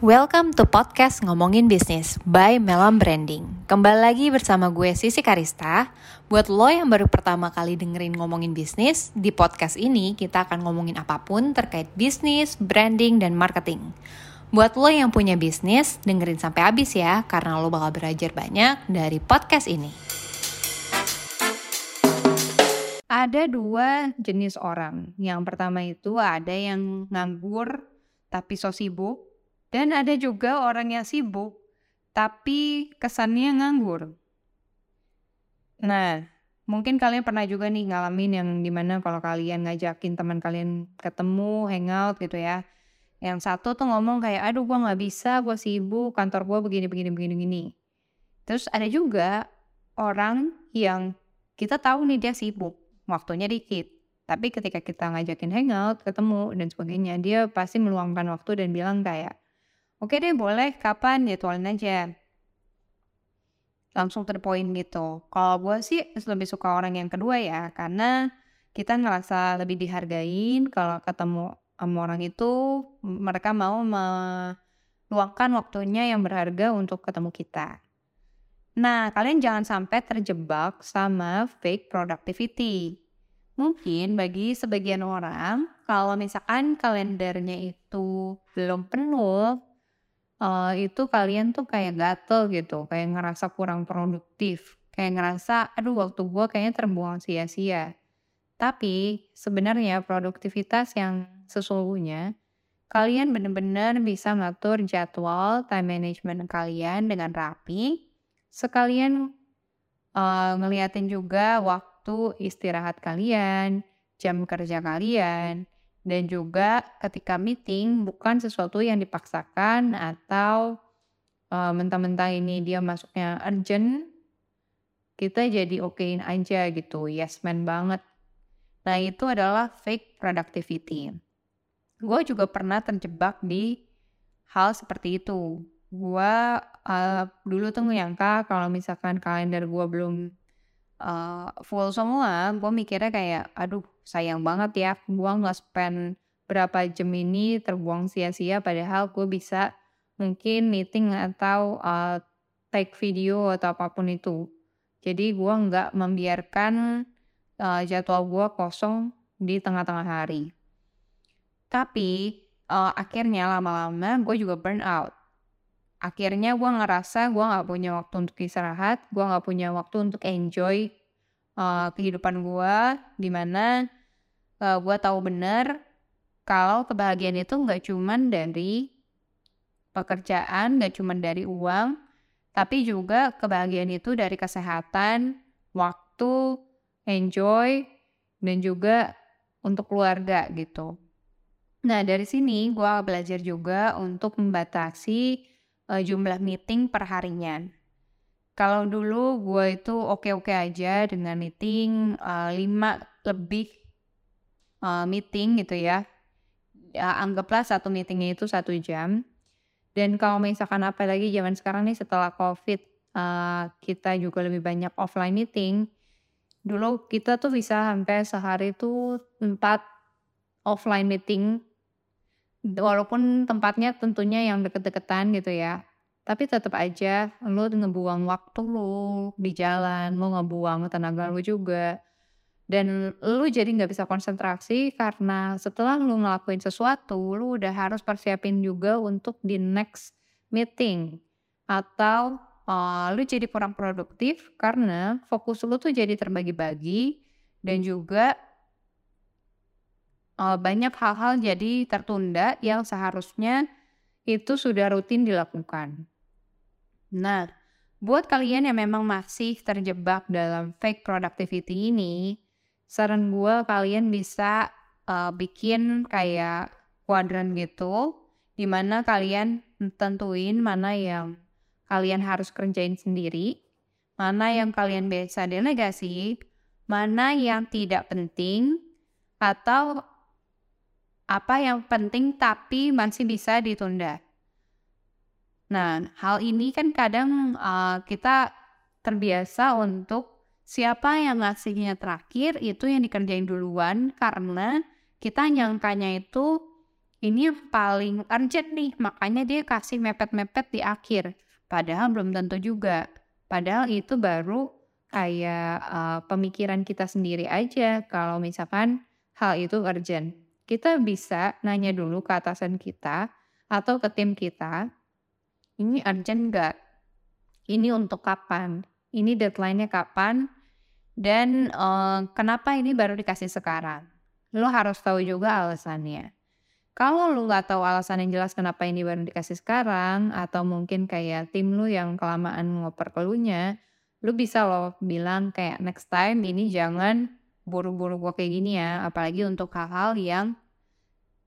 Welcome to podcast Ngomongin Bisnis by Melam Branding. Kembali lagi bersama gue Sisi Karista. Buat lo yang baru pertama kali dengerin ngomongin bisnis, di podcast ini kita akan ngomongin apa pun terkait bisnis, branding, dan marketing. Buat lo yang punya bisnis, dengerin sampai habis ya, karena lo bakal belajar banyak dari podcast ini. Ada dua jenis orang. Yang pertama itu ada yang nganggur tapi so sibuk dan ada juga orang yang sibuk, tapi kesannya nganggur. Nah, mungkin kalian pernah juga nih ngalamin yang di mana kalau kalian ngajakin teman kalian ketemu, hangout gitu ya. Yang satu tuh ngomong kayak, aduh gua nggak bisa, gua sibuk, kantor gua begini, begini, begini, begini. Terus ada juga orang yang kita tahu nih dia sibuk, waktunya dikit. Tapi ketika kita ngajakin hangout, ketemu, dan sebagainya, dia pasti meluangkan waktu dan bilang kayak, Oke deh boleh, kapan jadwalin aja. Langsung terpoin gitu. Kalau gue sih lebih suka orang yang kedua ya, karena kita ngerasa lebih dihargain kalau ketemu sama orang itu, mereka mau meluangkan waktunya yang berharga untuk ketemu kita. Nah, kalian jangan sampai terjebak sama fake productivity. Mungkin bagi sebagian orang, kalau misalkan kalendernya itu belum penuh, uh, itu kalian tuh kayak gatel gitu, kayak ngerasa kurang produktif, kayak ngerasa, "Aduh waktu gue kayaknya terbuang sia-sia." Tapi sebenarnya produktivitas yang sesungguhnya, kalian benar-benar bisa ngatur jadwal time management kalian dengan rapi, sekalian, uh, ngeliatin juga waktu istirahat kalian, jam kerja kalian. Dan juga ketika meeting bukan sesuatu yang dipaksakan atau uh, mentah-mentah ini dia masuknya urgent, kita jadi okein aja gitu, yes man banget. Nah itu adalah fake productivity. Gue juga pernah terjebak di hal seperti itu. Gue uh, dulu tuh nyangka kalau misalkan kalender gue belum uh, full semua, gue mikirnya kayak, aduh sayang banget ya, gue nggak spend berapa jam ini terbuang sia-sia, padahal gue bisa mungkin meeting atau uh, take video atau apa pun itu. Jadi gue nggak membiarkan uh, jadwal gue kosong di tengah-tengah hari. Tapi uh, akhirnya lama-lama gue juga burn out akhirnya gue ngerasa gue nggak punya waktu untuk istirahat, gue nggak punya waktu untuk enjoy uh, kehidupan gue, di mana uh, gue tahu benar kalau kebahagiaan itu nggak cuman dari pekerjaan, nggak cuman dari uang, tapi juga kebahagiaan itu dari kesehatan, waktu, enjoy, dan juga untuk keluarga gitu. Nah dari sini gue belajar juga untuk membatasi uh, jumlah meeting per harinya. Kalau dulu gue itu oke-oke aja dengan meeting uh, 5 lebih uh, meeting gitu ya. ya. Anggaplah satu meetingnya itu satu jam. Dan kalau misalkan apa lagi zaman sekarang nih setelah COVID uh, kita juga lebih banyak offline meeting. Dulu kita tuh bisa sampai sehari itu empat offline meeting walaupun tempatnya tentunya yang deket-deketan gitu ya. Tapi tetap aja lu ngebuang waktu lu di jalan, lu ngebuang tenaga lu juga. Dan lu jadi nggak bisa konsentrasi karena setelah lu ngelakuin sesuatu, lu udah harus persiapin juga untuk di next meeting. Atau uh, lu jadi kurang produktif karena fokus lu tuh jadi terbagi-bagi dan juga uh, banyak hal-hal jadi tertunda yang seharusnya itu sudah rutin dilakukan. Nah, buat kalian yang memang masih terjebak dalam fake productivity ini, saran gue kalian bisa uh, bikin kayak kuadran gitu, di mana kalian tentuin mana yang kalian harus kerjain sendiri, mana yang kalian bisa delegasi, mana yang tidak penting, atau apa yang penting tapi masih bisa ditunda. Nah, hal ini kan kadang uh, kita terbiasa untuk siapa yang ngasihnya terakhir itu yang dikerjain duluan karena kita nyangkanya itu ini paling urgent nih, makanya dia kasih mepet-mepet di akhir. Padahal belum tentu juga. Padahal itu baru kayak uh, pemikiran kita sendiri aja kalau misalkan hal itu urgent. Kita bisa nanya dulu ke atasan kita atau ke tim kita, ini urgent nggak? Ini untuk kapan? Ini deadline-nya kapan? Dan uh, kenapa ini baru dikasih sekarang? Lo harus tahu juga alasannya. Kalau lu nggak tahu alasan yang jelas kenapa ini baru dikasih sekarang, atau mungkin kayak tim lu yang kelamaan ngoper ke nya, lu bisa loh bilang kayak next time ini jangan buru-buru gue kayak gini ya, apalagi untuk hal-hal yang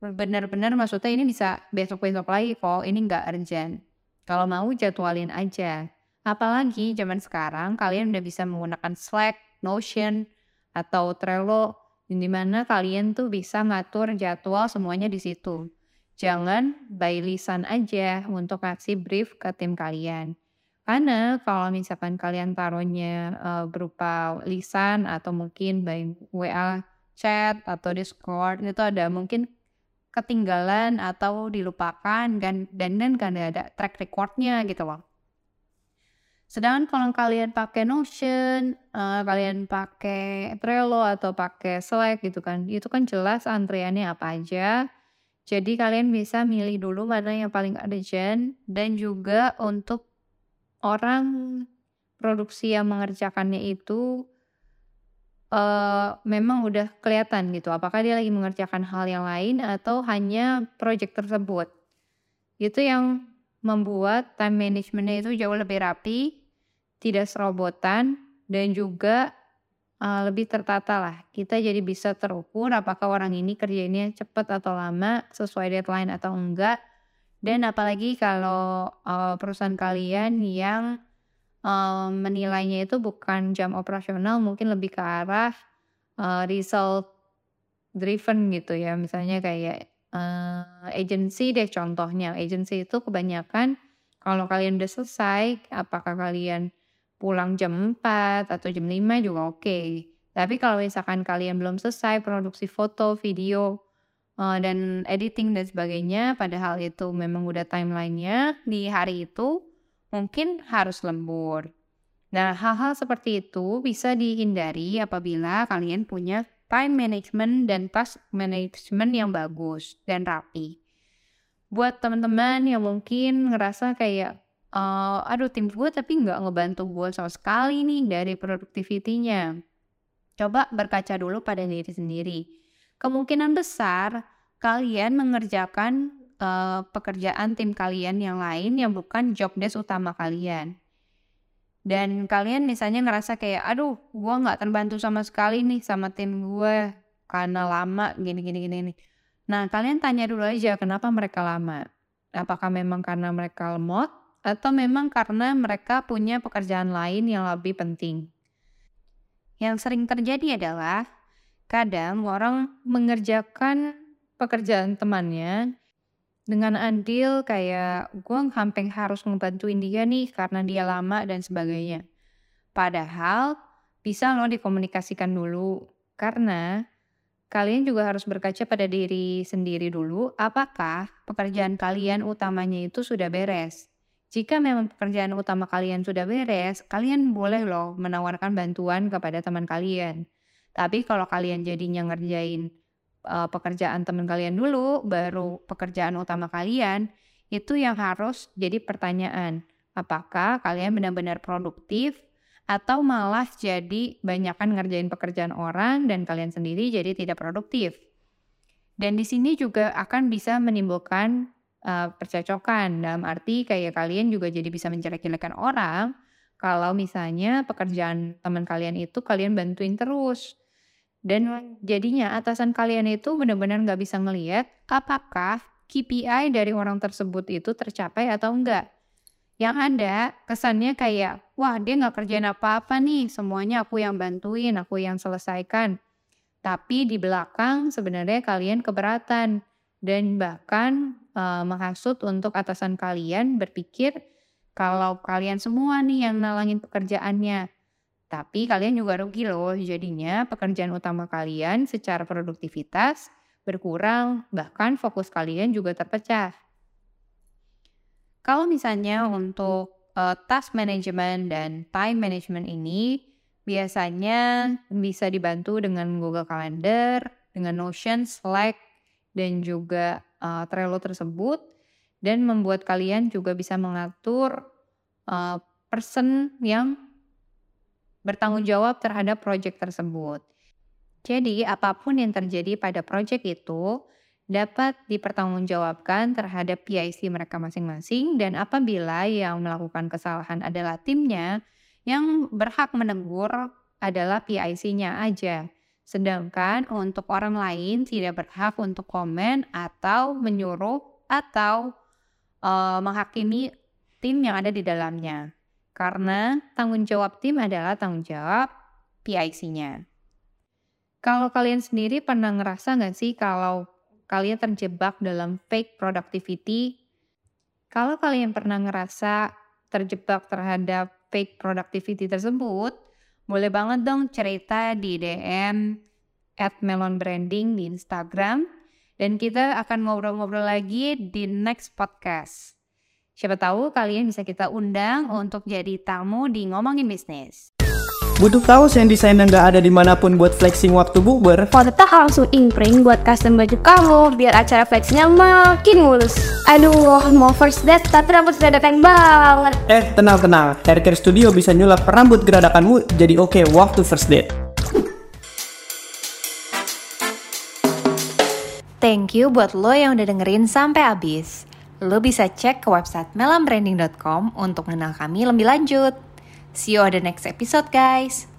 benar-benar maksudnya ini bisa besok-besok lagi kok, ini nggak urgent. Kalau mau jadwalin aja. Apalagi zaman sekarang kalian udah bisa menggunakan Slack, Notion, atau Trello di mana kalian tuh bisa ngatur jadwal semuanya di situ. Jangan by lisan aja untuk kasih brief ke tim kalian. Karena kalau misalkan kalian taruhnya uh, berupa lisan atau mungkin by WA chat atau Discord itu ada mungkin ketinggalan atau dilupakan dan dan dan kan ada track recordnya gitu loh. Sedangkan kalau kalian pakai Notion, uh, kalian pakai Trello atau pakai Slack gitu kan, itu kan jelas antriannya apa aja. Jadi kalian bisa milih dulu mana yang paling urgent dan juga untuk orang produksi yang mengerjakannya itu uh, memang udah kelihatan gitu, apakah dia lagi mengerjakan hal yang lain atau hanya project tersebut. Itu yang membuat time managementnya itu jauh lebih rapi, tidak serobotan, dan juga uh, lebih tertata lah. Kita jadi bisa terukur apakah orang ini kerjanya cepat atau lama, sesuai deadline atau enggak. Dan apalagi kalau uh, perusahaan kalian yang uh, menilainya itu bukan jam operasional, mungkin lebih ke arah uh, result driven gitu ya. Misalnya kayak uh, agency deh contohnya. Agency itu kebanyakan kalau kalian udah selesai, apakah kalian pulang jam 4 atau jam 5 juga oke. Okay. Tapi kalau misalkan kalian belum selesai produksi foto, video, uh, dan editing dan sebagainya, padahal itu memang udah timelinenya di hari itu, mungkin harus lembur. Nah, hal-hal seperti itu bisa dihindari apabila kalian punya time management dan task management yang bagus dan rapi. Buat teman-teman yang mungkin ngerasa kayak, uh, aduh tim gue tapi nggak ngebantu gue sama sekali nih dari productivity-nya. Coba berkaca dulu pada diri sendiri. Kemungkinan besar kalian mengerjakan uh, pekerjaan tim kalian yang lain yang bukan job desk utama kalian. Dan kalian misalnya ngerasa kayak, aduh, gue nggak terbantu sama sekali nih sama tim gue karena lama gini gini gini. gini. Nah kalian tanya dulu aja kenapa mereka lama. Apakah memang karena mereka lemot atau memang karena mereka punya pekerjaan lain yang lebih penting. Yang sering terjadi adalah kadang orang mengerjakan pekerjaan temannya dengan andil kayak gue hampir harus ngebantuin dia nih karena dia lama dan sebagainya. Padahal bisa loh dikomunikasikan dulu karena kalian juga harus berkaca pada diri sendiri dulu apakah pekerjaan kalian utamanya itu sudah beres. Jika memang pekerjaan utama kalian sudah beres, kalian boleh loh menawarkan bantuan kepada teman kalian. Tapi kalau kalian jadinya ngerjain uh, pekerjaan teman kalian dulu, baru pekerjaan utama kalian, itu yang harus jadi pertanyaan. Apakah kalian benar-benar produktif atau malah jadi banyakkan ngerjain pekerjaan orang dan kalian sendiri jadi tidak produktif. Dan di sini juga akan bisa menimbulkan uh, percocokan dalam arti kayak kalian juga jadi bisa menjelek-jelekan orang kalau misalnya pekerjaan teman kalian itu kalian bantuin terus. Dan jadinya atasan kalian itu benar-benar nggak bisa ngelihat apakah KPI dari orang tersebut itu tercapai atau enggak. Yang ada kesannya kayak, wah dia nggak kerjain apa-apa nih, semuanya aku yang bantuin, aku yang selesaikan. Tapi di belakang sebenarnya kalian keberatan dan bahkan uh, menghasut untuk atasan kalian berpikir kalau kalian semua nih yang nalangin pekerjaannya. Tapi kalian juga rugi loh, jadinya pekerjaan utama kalian secara produktivitas berkurang, bahkan fokus kalian juga terpecah. Kalau misalnya untuk uh, task management dan time management ini biasanya bisa dibantu dengan Google Calendar, dengan Notion, Slack, dan juga uh, Trello tersebut, dan membuat kalian juga bisa mengatur uh, person yang bertanggung jawab terhadap proyek tersebut. Jadi, apa pun yang terjadi pada proyek itu dapat dipertanggungjawabkan terhadap PIC mereka masing-masing dan apabila yang melakukan kesalahan adalah timnya, yang berhak menegur adalah PIC-nya aja. Sedangkan untuk orang lain tidak berhak untuk komen atau menyuruh atau uh, menghakimi tim yang ada di dalamnya. Karena tanggung jawab tim adalah tanggung jawab PIC-nya. Kalau kalian sendiri pernah ngerasa nggak sih kalau kalian terjebak dalam fake productivity? Kalau kalian pernah ngerasa terjebak terhadap fake productivity tersebut, boleh banget dong cerita di DM at Melon Branding di Instagram. Dan kita akan ngobrol-ngobrol lagi di next podcast. Siapa tahu kalian bisa kita undang untuk jadi tamu di Ngomongin Bisnis. Butuh kaos yang desainnya nggak ada di mana pun buat flexing waktu? Kalau tetap langsung imprint buat custom baju kamu biar acara flexingnya makin mulus. Aduh, mau first date tapi rambut geradakan banget. Eh, tenang-tenang. Haircare Studio bisa nyulap rambut geradakanmu jadi oke okay waktu first date. Thank you buat lo yang udah dengerin sampai habis. Lo bisa cek ke website melambranding.com untuk mengenal kami lebih lanjut. See you on the next episode, guys.